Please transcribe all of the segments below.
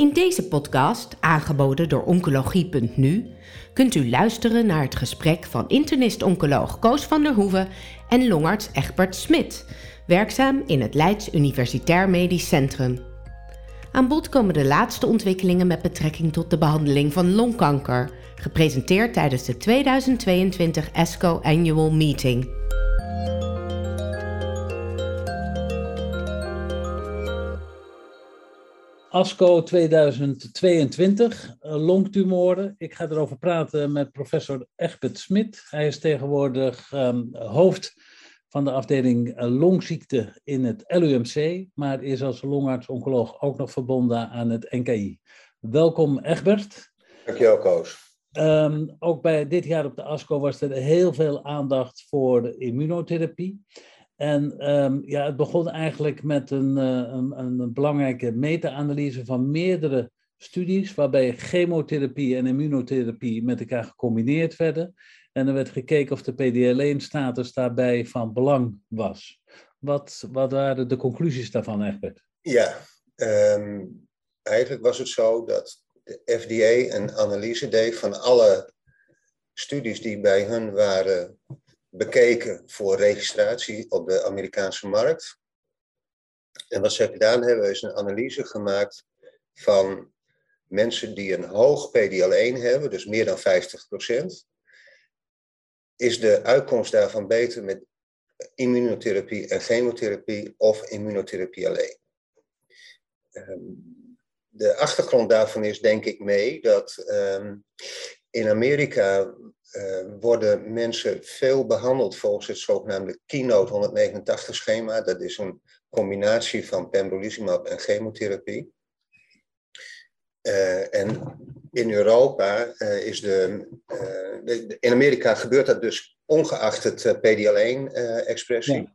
In deze podcast, aangeboden door Oncologie.nu, kunt u luisteren naar het gesprek van internist-oncoloog Koos van der Hoeven en longarts Egbert Smit, werkzaam in het Leids Universitair Medisch Centrum. Aan bod komen de laatste ontwikkelingen met betrekking tot de behandeling van longkanker, gepresenteerd tijdens de 2022 ESCO Annual Meeting. ASCO 2022, eh, longtumoren. Ik ga erover praten met professor Egbert Smit. Hij is tegenwoordig um, hoofd van de afdeling uh, longziekte in het LUMC, maar is als longarts-oncoloog ook nog verbonden aan het NKI. Welkom Egbert. Dankjewel Koos. Um, ook bij dit jaar op de ASCO was er heel veel aandacht voor immunotherapie. En um, ja, het begon eigenlijk met een, uh, een, een, belangrijke meta-analyse van meerdere studies, waarbij chemotherapie en immunotherapie met elkaar gecombineerd werden. En er werd gekeken of de PDL1-status daarbij van belang was. Wat, wat waren de conclusies daarvan, Egbert? Ja, um, eigenlijk was het zo dat de FDA een analyse deed van alle studies die bij hun waren bekeken voor registratie op de Amerikaanse markt. En wat ze gedaan hebben, is een analyse gemaakt van mensen die een hoog PDL1 hebben, dus meer dan 50%. Is de uitkomst daarvan beter met immunotherapie en chemotherapie of immunotherapie alleen? Ehm, de achtergrond daarvan is denk ik mee dat ehm, in Amerika uh, worden mensen veel behandeld volgens het zogenaamde Keynote 189 schema. Dat is een combinatie van pembrolizumab en chemotherapie. Uh, en in Europa uh, is de, In Amerika gebeurt dat dus ongeacht het PDL1-expressie. Ja.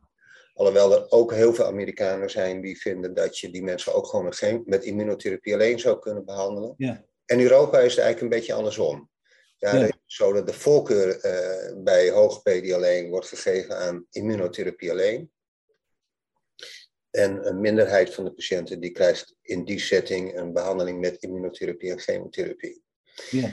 Alhoewel er ook heel veel Amerikanen zijn die vinden dat je die mensen ook gewoon met, met immunotherapie alleen zou kunnen behandelen. Ja. En Europa is het eigenlijk een beetje andersom. Daar ja. is zo dat de voorkeur uh, bij hoog PD wordt gegeven aan immunotherapie alleen. En een minderheid van de patiënten die krijgt in die setting een behandeling met immunotherapie en chemotherapie. Ja.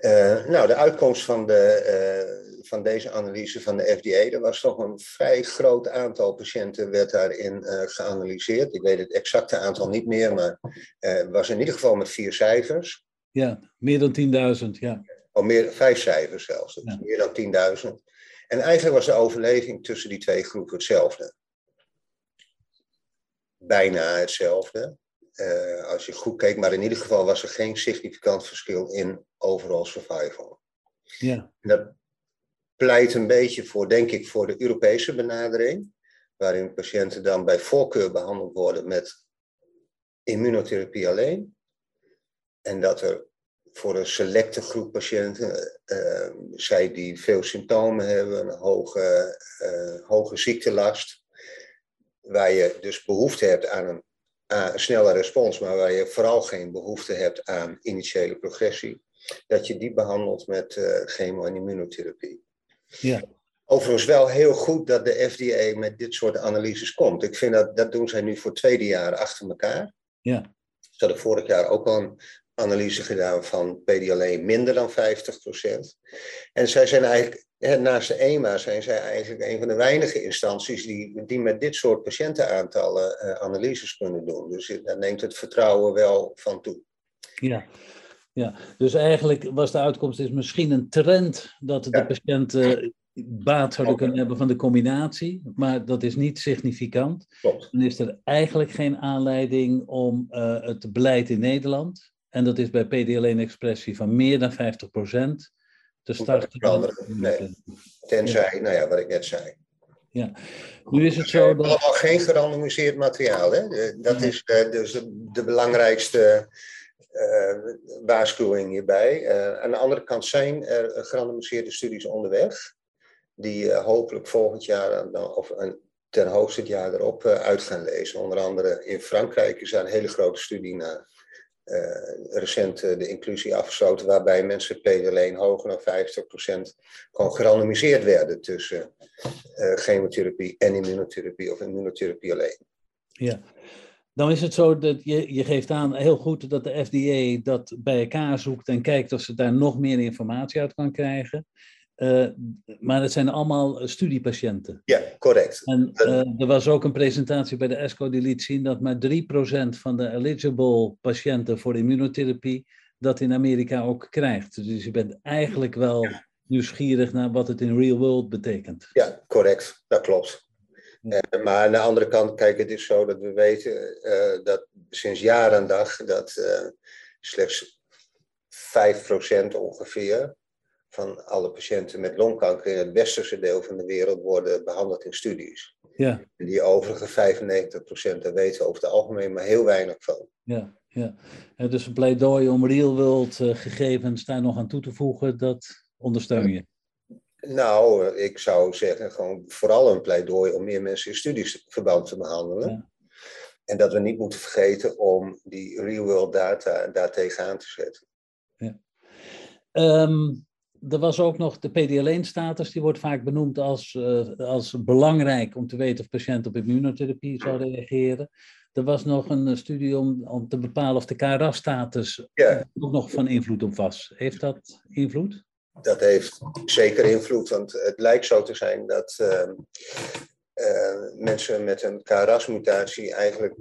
Uh, nou, de uitkomst van, de, uh, van deze analyse van de FDA, er was toch een vrij groot aantal patiënten werd daarin uh, geanalyseerd. Ik weet het exacte aantal niet meer, maar het was in ieder geval met vier cijfers. Ja, meer dan 10.000, ja. Al meer, vijf cijfers zelfs, dus ja. meer dan 10.000. En eigenlijk was de overleving tussen die twee groepen hetzelfde. Bijna hetzelfde. Uh, als je goed keek, maar in ieder geval was er geen significant verschil in overall survival. Ja. En dat pleit een beetje voor, denk ik, voor de Europese benadering, waarin patiënten dan bij voorkeur behandeld worden met immunotherapie alleen. En dat er voor een selecte groep patiënten, uh, zij die veel symptomen hebben, een hoge, uh, hoge ziektelast, waar je dus behoefte hebt aan een, aan een, snelle respons, maar waar je vooral geen behoefte hebt aan initiële progressie, dat je die behandelt met uh, chemo- en immunotherapie. Ja. Overigens wel heel goed dat de FDA met dit soort analyses komt. Ik vind dat dat doen zij nu voor het tweede jaar achter elkaar. Ja. Ze hadden vorig jaar ook al een analyse gedaan van PDLE minder dan 50%. En zij zijn eigenlijk, naast de EMA, zijn zij eigenlijk een van de weinige instanties die, die met dit soort patiëntenaantallen uh, analyses kunnen doen. Dus daar neemt het vertrouwen wel van toe. Ja. Ja, dus eigenlijk was de uitkomst is misschien een trend dat de ja. patiënten baat zouden kunnen hebben van de combinatie, maar dat is niet significant. Klopt. Dan is er eigenlijk geen aanleiding om uh, het beleid in Nederland en dat is bij PDL1-expressie van meer dan 50% te starten. Nee. Tenzij, ja. nou ja, wat ik net zei. Ja, nu is het zo dat... Allemaal geen gerandomiseerd materiaal, hè? Dat is uh, dus de, de belangrijkste uh, waarschuwing hierbij. Uh, aan de andere kant zijn er gerandomiseerde studies onderweg, die hopelijk volgend jaar, of ten hoogste het jaar erop, uit gaan lezen. Onder andere in Frankrijk is daar een hele grote studie naar recent uh, de inclusie afgesloten, waarbij mensen PD1 hoger dan 50% gewoon gerandomiseerd werden tussen uh, chemotherapie en immunotherapie of immunotherapie alleen. Ja, Dan is het zo dat je, je geeft aan heel goed dat de FDA dat bij elkaar zoekt en kijkt of ze daar nog meer informatie uit kan krijgen. Uh, maar het zijn allemaal studiepatiënten. Ja, correct. En uh, er was ook een presentatie bij de ESCO die liet zien dat maar 3% van de eligible patiënten voor immunotherapie dat in Amerika ook krijgt. Dus je bent eigenlijk wel nieuwsgierig naar wat het in real world betekent. Ja, correct. Dat klopt. Uh, maar aan de andere kant, kijk, het is zo dat we weten dat sinds jaar en dag dat slechts 5% ongeveer van alle patiënten met longkanker in het westerse deel van de wereld worden behandeld in studies. Ja. En die overige 95% daar weten we over het algemeen maar heel weinig van. Ja, ja. Dus een pleidooi om real world eh, gegevens daar nog aan toe te voegen, dat ondersteun je? Nou, ik zou zeggen gewoon vooral een pleidooi om meer mensen in studieverband te behandelen. Ja. En dat we niet moeten vergeten om die real world data daar tegenaan te zetten. Ja. Um, er was ook nog de PD-alleen-status, die wordt vaak benoemd als, uh, als belangrijk om te weten of patiënten op immunotherapie zou reageren. Er was nog een studie om, om te bepalen of de KRAS-status ja. ook nog van invloed op was. Heeft dat invloed? Dat heeft zeker invloed, want het lijkt zo te zijn dat uh, uh, mensen met een KRAS-mutatie eigenlijk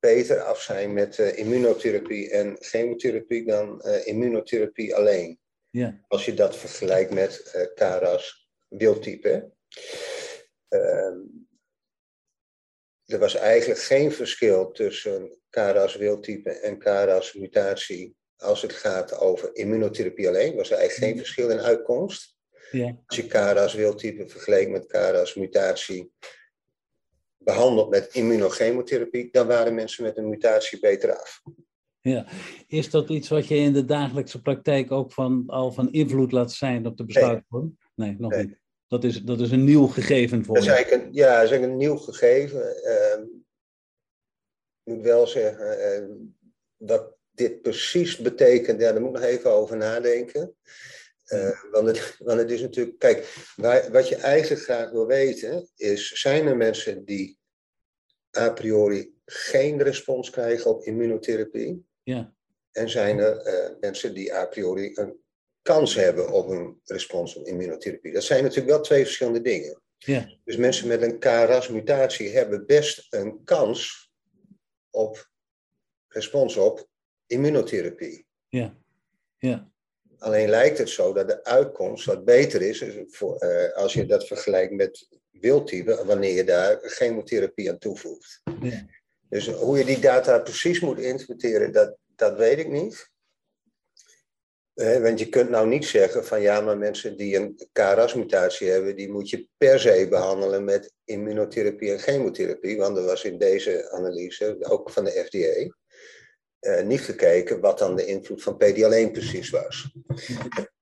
beter af zijn met immunotherapie en chemotherapie dan immunotherapie alleen. Ja. Als je dat vergelijkt met uh, KRAS wildtype. Uh, er was eigenlijk geen verschil tussen KRAS wildtype en KRAS mutatie als het gaat over immunotherapie alleen. Was er eigenlijk geen Mhm. verschil in uitkomst. Ja. Als je KRAS wildtype vergeleek met KRAS mutatie behandeld met immunogemotherapie, dan waren mensen met een mutatie beter af. Ja, is dat iets wat je in de dagelijkse praktijk ook van, al van invloed laat zijn op de besluitvorming? Nee. nee, nog Nee. niet. Dat is, dat is een nieuw gegeven voor Dat is je. eigenlijk een, ja, dat is eigenlijk een nieuw gegeven. Ehm, ik moet wel zeggen, ehm, wat dit precies betekent, ja, daar moet ik nog even over nadenken. Eh, want, het, want het is natuurlijk, kijk, waar, wat je eigenlijk graag wil weten, is: zijn er mensen die a priori geen respons krijgen op immunotherapie? Ja, En zijn er eh, mensen die a priori een kans hebben op een respons op immunotherapie? Dat zijn natuurlijk wel twee verschillende dingen. ja, Dus mensen met een KRAS-mutatie hebben best een kans op respons op immunotherapie. ja, ja, Alleen lijkt het zo dat de uitkomst wat beter is voor, eh, als je dat vergelijkt met wildtype, wanneer je daar chemotherapie aan toevoegt. ja. Dus hoe je die data precies moet interpreteren, dat, dat weet ik niet. Want je kunt nou niet zeggen van ja, maar mensen die een KRAS-mutatie hebben, die moet je per se behandelen met immunotherapie en chemotherapie. Want er was in deze analyse, ook van de FDA, eh, niet gekeken wat dan de invloed van PD-1 precies was.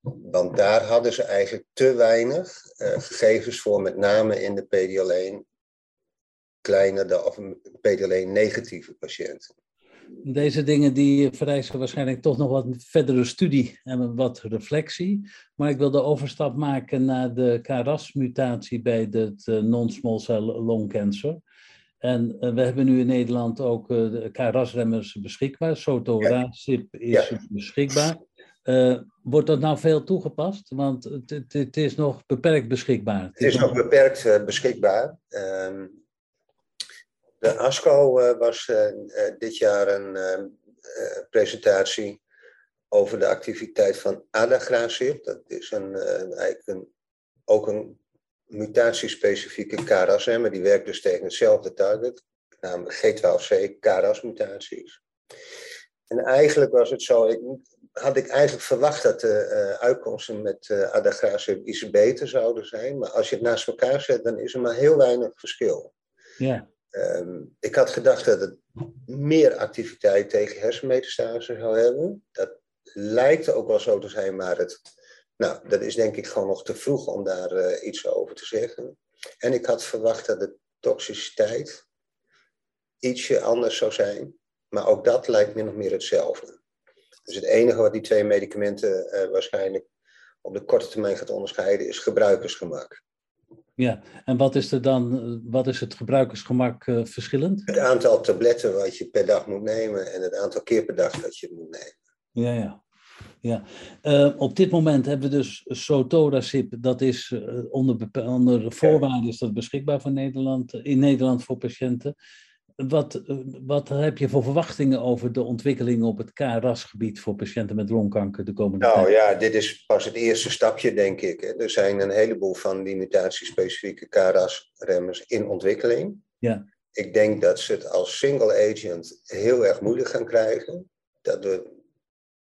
Want daar hadden ze eigenlijk te weinig eh, gegevens voor, met name in de PD-1 kleiner dan, of beter alleen negatieve patiënten. Deze dingen die vereisen waarschijnlijk toch nog wat verdere studie en wat reflectie. Maar ik wil de overstap maken naar de KRAS-mutatie bij het eh, non-small cell lung cancer. En eh, we hebben nu in Nederland ook eh, KRAS-remmers beschikbaar. Sotorasib is beschikbaar. Wordt dat nou veel toegepast? Want het, het, is nog beperkt beschikbaar. Het is, nog beperkt beschikbaar. Ehm, de ASCO uh, was uh, dit jaar een presentatie over de activiteit van adagrasib. Dat is een, eigenlijk een, ook een mutatiespecifieke KRAS-remmer. Die werkt dus tegen hetzelfde target, namelijk G12C KRAS-mutaties. En eigenlijk was het zo, ik, had ik eigenlijk verwacht dat de uitkomsten met uh, adagrasib iets beter zouden zijn. Maar als je het naast elkaar zet, dan is er maar heel weinig verschil. Ja. Um, ik had gedacht dat het meer activiteit tegen hersenmetastase zou hebben. Dat lijkt ook wel zo te zijn, maar het, nou, dat is denk ik gewoon nog te vroeg om daar uh, iets over te zeggen. En ik had verwacht dat de toxiciteit ietsje anders zou zijn. Maar ook dat lijkt min of meer hetzelfde. Dus het enige wat die twee medicamenten uh, waarschijnlijk op de korte termijn gaat onderscheiden is gebruikersgemak. Ja, en wat is er dan, wat is het gebruikersgemak uh, verschillend? Het aantal tabletten wat je per dag moet nemen en het aantal keer per dag dat je het moet nemen. Ja, ja. Ja, uh, op dit moment hebben we dus Sotodasip, dat is uh, onder, onder voorwaarden is dat beschikbaar voor Nederland, in Nederland voor patiënten. Wat, wat heb je voor verwachtingen over de ontwikkelingen op het KRAS-gebied voor patiënten met longkanker de komende nou, tijd? Nou ja, dit is pas het eerste stapje, denk ik. Er zijn een heleboel van die mutatiespecifieke KRAS-remmers in ontwikkeling. Ja. Ik denk dat ze het als single agent heel erg moeilijk gaan krijgen. Dat we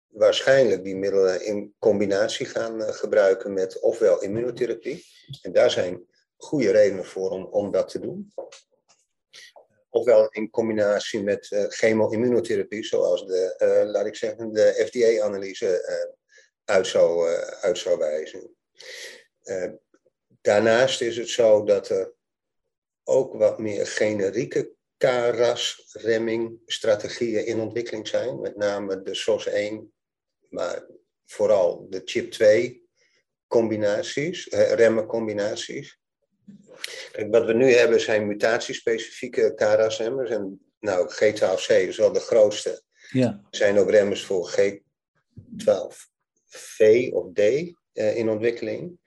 waarschijnlijk die middelen in combinatie gaan uh, gebruiken met ofwel immunotherapie. En daar zijn goede redenen voor om, om dat te doen ofwel in combinatie met uh, chemo-immunotherapie, zoals de, uh, laat ik zeggen, de FDA-analyse uh, uit, zou, uit zou wijzen. daarnaast is het zo dat er ook wat meer generieke KRAS-remming-strategieën in ontwikkeling zijn, met name de SOS-1, maar vooral de CHIP-2 remmen-combinaties. Kijk, wat we nu hebben zijn mutatiespecifieke KRAS-remmers. En nou, G12C is wel de grootste. Ja. Er zijn ook remmers voor G12V of D uh, in ontwikkeling.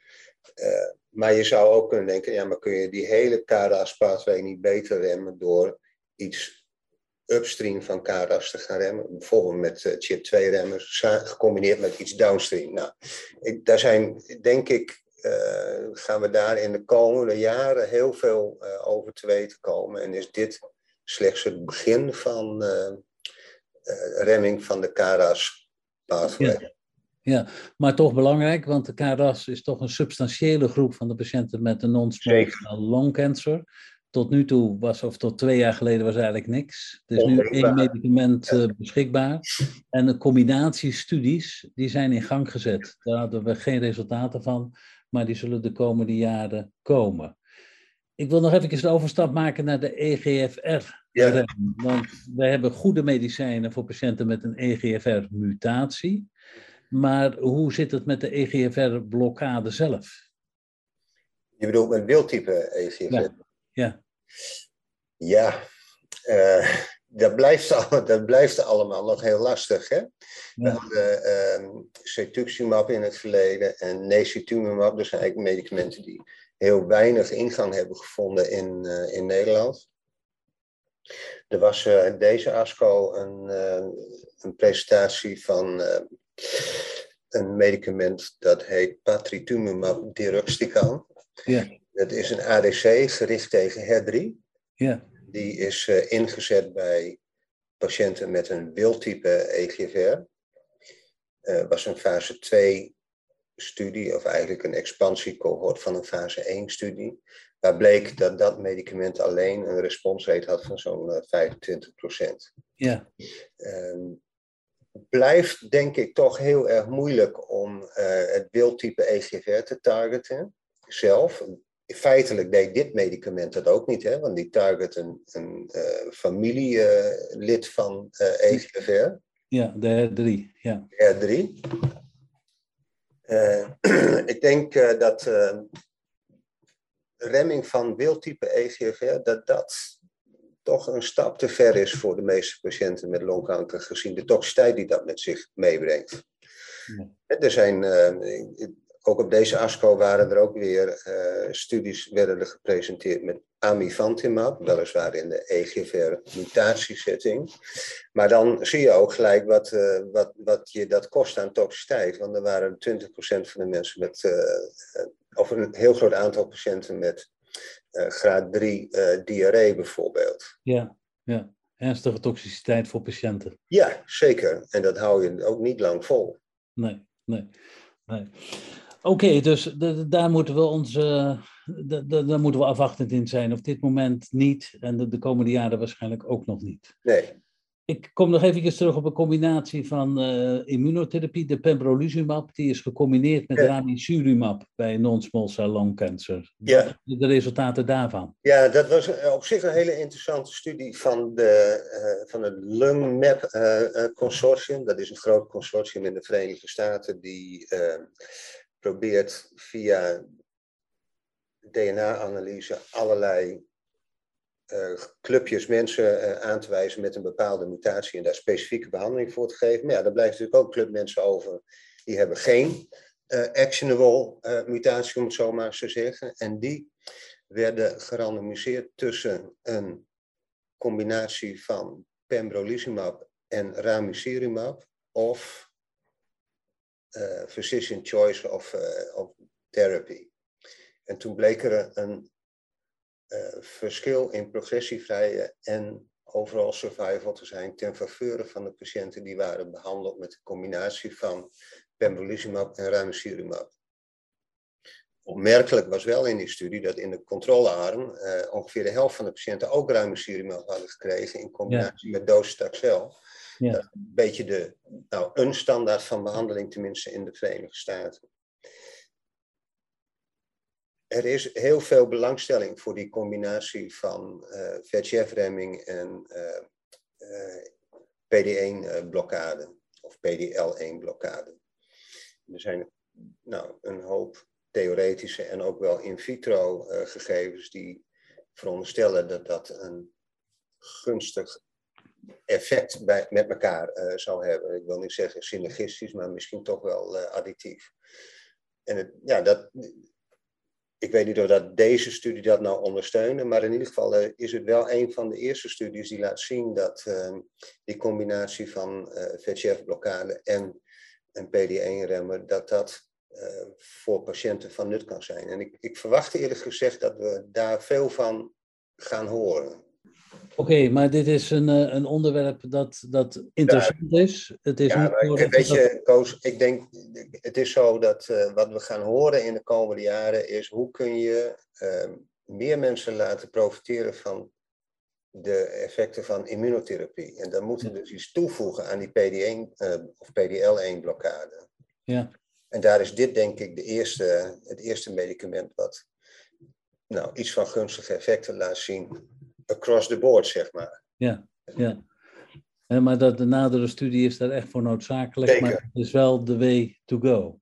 Uh, maar je zou ook kunnen denken, ja, maar kun je die hele KRAS-pathway niet beter remmen door iets upstream van KRAS te gaan remmen? Bijvoorbeeld met uh, chip-2-remmers, gecombineerd met iets downstream. Nou, ik, daar zijn, denk ik, uh, gaan we daar in de komende jaren heel veel uh, over te weten komen. En is dit slechts het begin van uh, remming van de KRAS pathway. Ja. ja. maar toch belangrijk, want de KRAS is toch een substantiële groep van de patiënten met een non-small cell lung cancer. Tot nu toe was, of tot twee jaar geleden was eigenlijk niks. Er is nu één medicament ja. beschikbaar. En de combinatiestudies, die zijn in gang gezet. Daar hadden we geen resultaten van maar die zullen de komende jaren komen. Ik wil nog even de overstap maken naar de EGFR. Ja. Want wij hebben goede medicijnen voor patiënten met een EGFR-mutatie. Maar hoe zit het met de EGFR-blokkade zelf? Je bedoelt met wildtype EGFR? Ja. Ja, ja uh, dat, blijft, dat blijft allemaal nog heel lastig. Hè? We hadden uh, cetuximab in het verleden en necitumumab. Dat zijn eigenlijk medicamenten die heel weinig ingang hebben gevonden in, uh, in Nederland. Er was uh, deze ASCO een, een presentatie van een medicament dat heet patritumumab deruxtecan. Ja. Dat is een ADC gericht tegen HER3. Ja. Die is uh, ingezet bij patiënten met een wildtype EGFR. Uh, was een fase 2 studie, of eigenlijk een expansiecohort van een fase 1 studie. Waar bleek dat dat medicament alleen een responsrate had van zo'n uh, 25%. Ja. Um, blijft denk ik toch heel erg moeilijk om uh, het wildtype EGFR te targeten zelf. Feitelijk deed dit medicament dat ook niet, hè, want die target een, een uh, familielid uh, van uh, EGFR. Ja, de R3. Ja. R3. ik denk dat remming van wildtype EGFR, dat dat toch een stap te ver is voor de meeste patiënten met longkanker, gezien de toxiciteit die dat met zich meebrengt. Ja. Er zijn, ook op deze ASCO waren er ook weer uh, studies werden er gepresenteerd met amivantimab, weliswaar in de EGFR-mutatiesetting. Maar dan zie je ook gelijk wat, uh, wat, wat je dat kost aan toxiciteit. Want er waren 20% van de mensen met, uh, of een heel groot aantal patiënten met graad 3 diarree bijvoorbeeld. Ja, ja, ernstige toxiciteit voor patiënten. Ja, zeker. En dat hou je ook niet lang vol. Nee, nee, nee. Oké, okay, dus daar moeten we ons, daar moeten we afwachtend in zijn. Op dit moment niet en de, de, komende jaren waarschijnlijk ook nog niet. Nee. Ik kom nog even terug op een combinatie van uh, immunotherapie. De pembrolizumab, die is gecombineerd met ja. ramucirumab bij non-small cell lung cancer. Ja. De resultaten daarvan. Ja, dat was op zich een hele interessante studie van, de, uh, van het LungMap consortium. Dat is een groot consortium in de Verenigde Staten die probeert via DNA-analyse allerlei uh, clubjes mensen uh, aan te wijzen met een bepaalde mutatie en daar specifieke behandeling voor te geven. Maar ja, daar blijft natuurlijk ook clubmensen over die hebben geen uh, actionable mutatie, om het zo maar te zeggen. En die werden gerandomiseerd tussen een combinatie van pembrolizumab en ramucirumab of physician choice of, of therapy. En toen bleek er een uh, verschil in progressievrije en overal survival te zijn ten faveur van de patiënten die waren behandeld met een combinatie van pembrolizumab en ramucirumab. Opmerkelijk was wel in die studie dat in de controlearm uh, ongeveer de helft van de patiënten ook ramucirumab hadden gekregen in combinatie met docetaxel. Ja. Een beetje de, nou, een standaard van behandeling, tenminste in de Verenigde Staten er is heel veel belangstelling voor die combinatie van uh, VEGF-remming en uh, uh, PD1-blokkade of PDL1-blokkade. Er zijn nou, een hoop theoretische en ook wel in vitro gegevens die veronderstellen dat dat een gunstig effect bij, met elkaar zou hebben. Ik wil niet zeggen synergistisch, maar misschien toch wel additief. En het, ja, dat, ik weet niet of dat deze studie dat nou ondersteunde, maar in ieder geval uh, is het wel een van de eerste studies die laat zien dat uh, die combinatie van uh, eh, VEGF-blokkade en een PD-1-remmer, dat dat eh, voor patiënten van nut kan zijn. En ik, ik verwacht eerlijk gezegd dat we daar veel van gaan horen. Oké, maar dit is een, eh, een onderwerp dat, dat interessant is. Het is ja, niet weet je, Koos, ik denk, het is zo dat uh, wat we gaan horen in de komende jaren is hoe kun je uh, meer mensen laten profiteren van de effecten van immunotherapie. En dan moeten we dus iets toevoegen aan die PD1 uh, eh, of PDL1 blokkade. Ja. En daar is dit denk ik de eerste, het eerste medicament wat nou, iets van gunstige effecten laat zien across the board, zeg maar. Ja, ja. maar dat de nadere studie is daar echt voor noodzakelijk, Zeker. maar het is wel de way to go.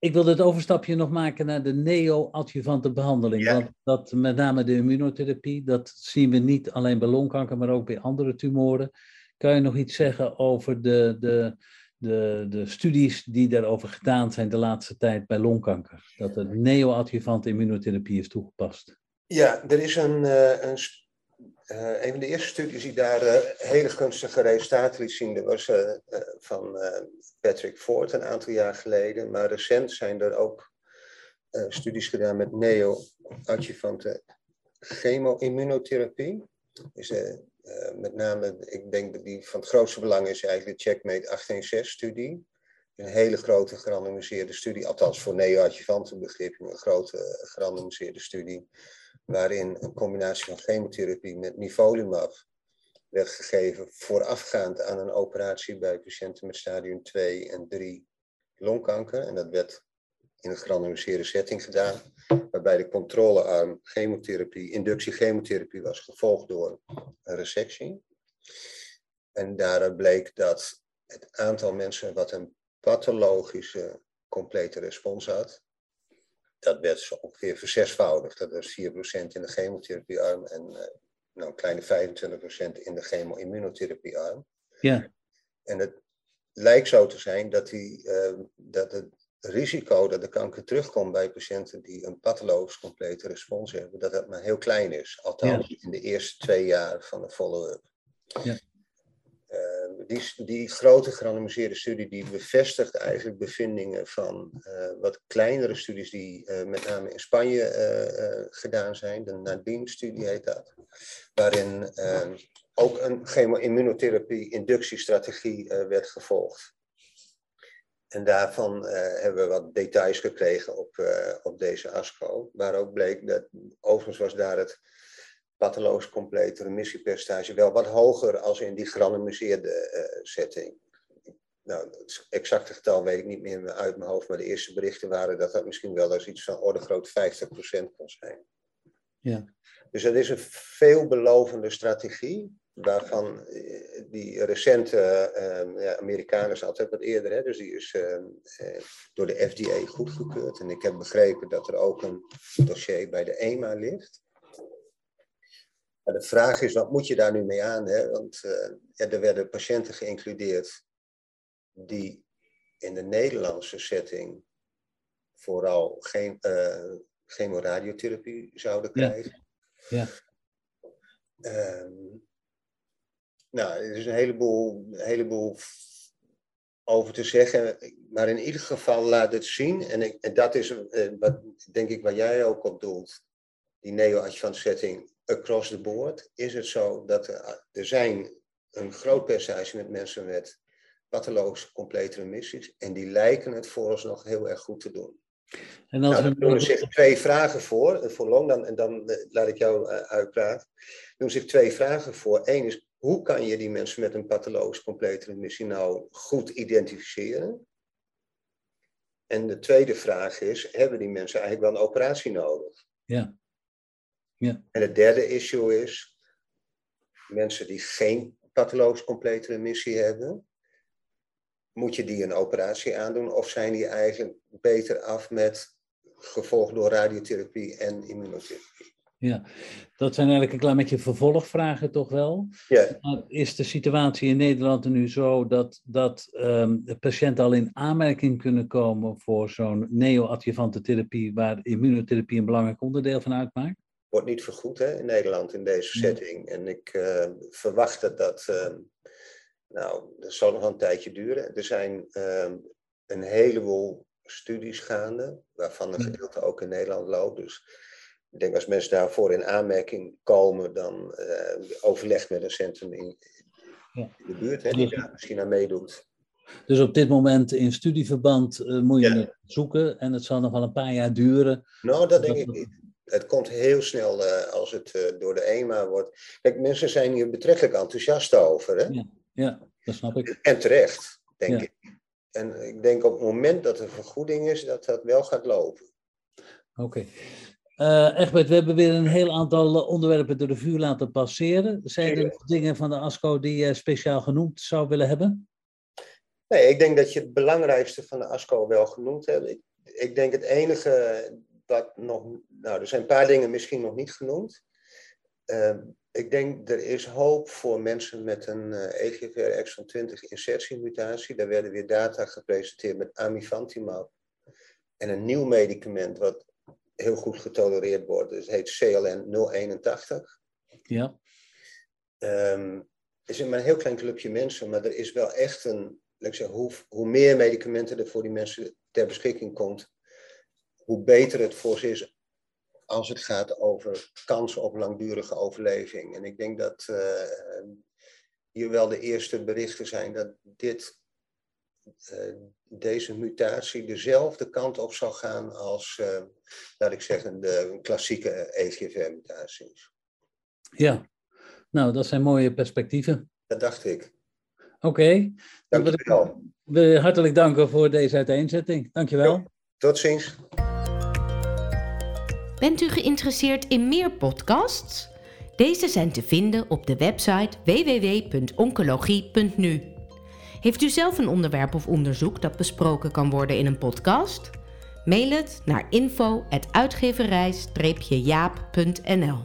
Ik wil het overstapje nog maken naar de neo-adjuvante behandeling. Ja. Want dat met name de immunotherapie, dat zien we niet alleen bij longkanker, maar ook bij andere tumoren. Kan je nog iets zeggen over de, de, de, de studies die daarover gedaan zijn de laatste tijd bij longkanker? Dat de neo-adjuvante immunotherapie is toegepast. Ja, er is een, uh, een, uh, een van de eerste studies die daar uh, hele gunstige resultaten liet zien. Dat was van Patrick Ford een aantal jaar geleden. Maar recent zijn er ook studies gedaan met neo-adjuvante chemo-immunotherapie. Met name, ik denk dat die van het grootste belang is eigenlijk de Checkmate 816-studie. Een hele grote gerandomiseerde studie, althans voor neo-adjuvante begrip, een grote gerandomiseerde studie waarin een combinatie van chemotherapie met nivolumab werd gegeven voorafgaand aan een operatie bij patiënten met stadium 2 en 3 longkanker. En dat werd in een gerandomiseerde setting gedaan, waarbij de controlearm chemotherapie, inductie chemotherapie was gevolgd door een resectie. En daaruit bleek dat het aantal mensen wat een pathologische complete respons had, dat werd zo ongeveer verzesvoudigd. Dat was 4% in de chemotherapiearm en uh, nou, een kleine 25% in de chemo-immunotherapiearm. Ja. En het lijkt zo te zijn dat, die, uh, dat het risico dat de kanker terugkomt bij patiënten die een pathologisch complete respons hebben, dat dat maar heel klein is. Althans in de eerste twee jaar van de follow-up. Ja. Die, die grote gerandomiseerde studie die bevestigt eigenlijk bevindingen van uh, wat kleinere studies die uh, met name in Spanje gedaan zijn. De Nadine-studie heet dat. Waarin ook een chemo-immunotherapie-inductiestrategie werd gevolgd. En daarvan hebben we wat details gekregen op, op deze ASCO. Waar ook bleek dat, overigens was daar het pathologisch complete remissiepercentage wel wat hoger als in die gerandomiseerde uh, setting. Nou, het exacte getal weet ik niet meer uit mijn hoofd, maar de eerste berichten waren dat dat misschien wel eens iets van orde groot 50% kon zijn. Ja. Dus dat is een veelbelovende strategie. waarvan eh, die recente uh, ja, Amerikanen is altijd wat eerder, hè, dus die is uh, door de FDA goedgekeurd. En ik heb begrepen dat er ook een dossier bij de EMA ligt. Maar de vraag is, wat moet je daar nu mee aan? Hè? Want ja, er werden patiënten geïncludeerd die in de Nederlandse setting vooral geen, chemoradiotherapie zouden krijgen. Ja. ja. Um, nou, er is een heleboel, een heleboel over te zeggen. Maar in ieder geval laat het zien. En, ik, en dat is uh, wat, denk ik waar jij ook op doelt. Die neo-adjuvant setting across the board. Is het zo dat er, er zijn een groot percentage met mensen met pathologische complete remissies. En die lijken het vooralsnog heel erg goed te doen. En als nou, doen zich twee vragen voor, eh, voor Long, dan, en dan eh, laat ik jou uh, uitpraten. Er doen zich twee vragen voor. Eén is, hoe kan je die mensen met een pathologisch complete remissie nou goed identificeren? En de tweede vraag is, hebben die mensen eigenlijk wel een operatie nodig? Ja. Ja. En het derde issue is, mensen die geen pathologisch complete remissie hebben, moet je die een operatie aandoen of zijn die eigenlijk beter af met gevolgd door radiotherapie en immunotherapie? Ja, dat zijn eigenlijk een klein beetje vervolgvragen toch wel. Ja. Is de situatie in Nederland nu zo dat, dat um, de patiënten al in aanmerking kunnen komen voor zo'n neo-adjuvante therapie waar immunotherapie een belangrijk onderdeel van uitmaakt? Wordt niet vergoed hè, in Nederland in deze setting. En ik uh, verwacht dat dat, uh, nou, dat zal nog een tijdje duren. Er zijn uh, een heleboel studies gaande, waarvan een gedeelte ook in Nederland loopt. Dus ik denk als mensen daarvoor in aanmerking komen, dan uh, overleg met een centrum in, in de buurt, hè, die daar misschien aan meedoet. Dus op dit moment in studieverband uh, moet je het zoeken en het zal nog wel een paar jaar duren. Nou, dat denk ik niet. Het komt heel snel uh, als het door de EMA wordt. Kijk, mensen zijn hier betrekkelijk enthousiast over. Hè? Ja, ja dat snap ik. En terecht, denk ik. En ik denk op het moment dat er vergoeding is, dat dat wel gaat lopen. Oké. Uh, Egbert, we hebben weer een heel aantal onderwerpen door de vuur laten passeren. Zijn er nog dingen van de ASCO die je speciaal genoemd zou willen hebben? Nee, ik denk dat je het belangrijkste van de ASCO wel genoemd hebt. Ik, ik denk het enige wat nog... Nou, er zijn een paar dingen misschien nog niet genoemd. Uh, ik denk er is hoop voor mensen met een uh, eh, EGFR exon 20 insertiemutatie. Daar werden weer data gepresenteerd met amivantimab. En een nieuw medicament wat heel goed getolereerd wordt. Dus het heet CLN 081. Ja. Um, er is maar een heel klein clubje mensen, maar er is wel echt een, ik hoe, hoe meer medicamenten er voor die mensen ter beschikking komt, hoe beter het voor ze is als het gaat over kansen op langdurige overleving. En ik denk dat uh, hier wel de eerste berichten zijn dat dit uh, deze mutatie dezelfde kant op zal gaan als, uh, laat ik zeggen, de klassieke EGFR-mutaties. Ja, nou, dat zijn mooie perspectieven. Dat dacht ik. Oké. Okay. Dank je wel. We hartelijk danken voor deze uiteenzetting. Dank je wel. tot ziens. Bent u geïnteresseerd in meer podcasts? Deze zijn te vinden op de website www.oncologie.nu. Heeft u zelf een onderwerp of onderzoek dat besproken kan worden in een podcast? Mail het naar info.uitgeverij-jaap.nl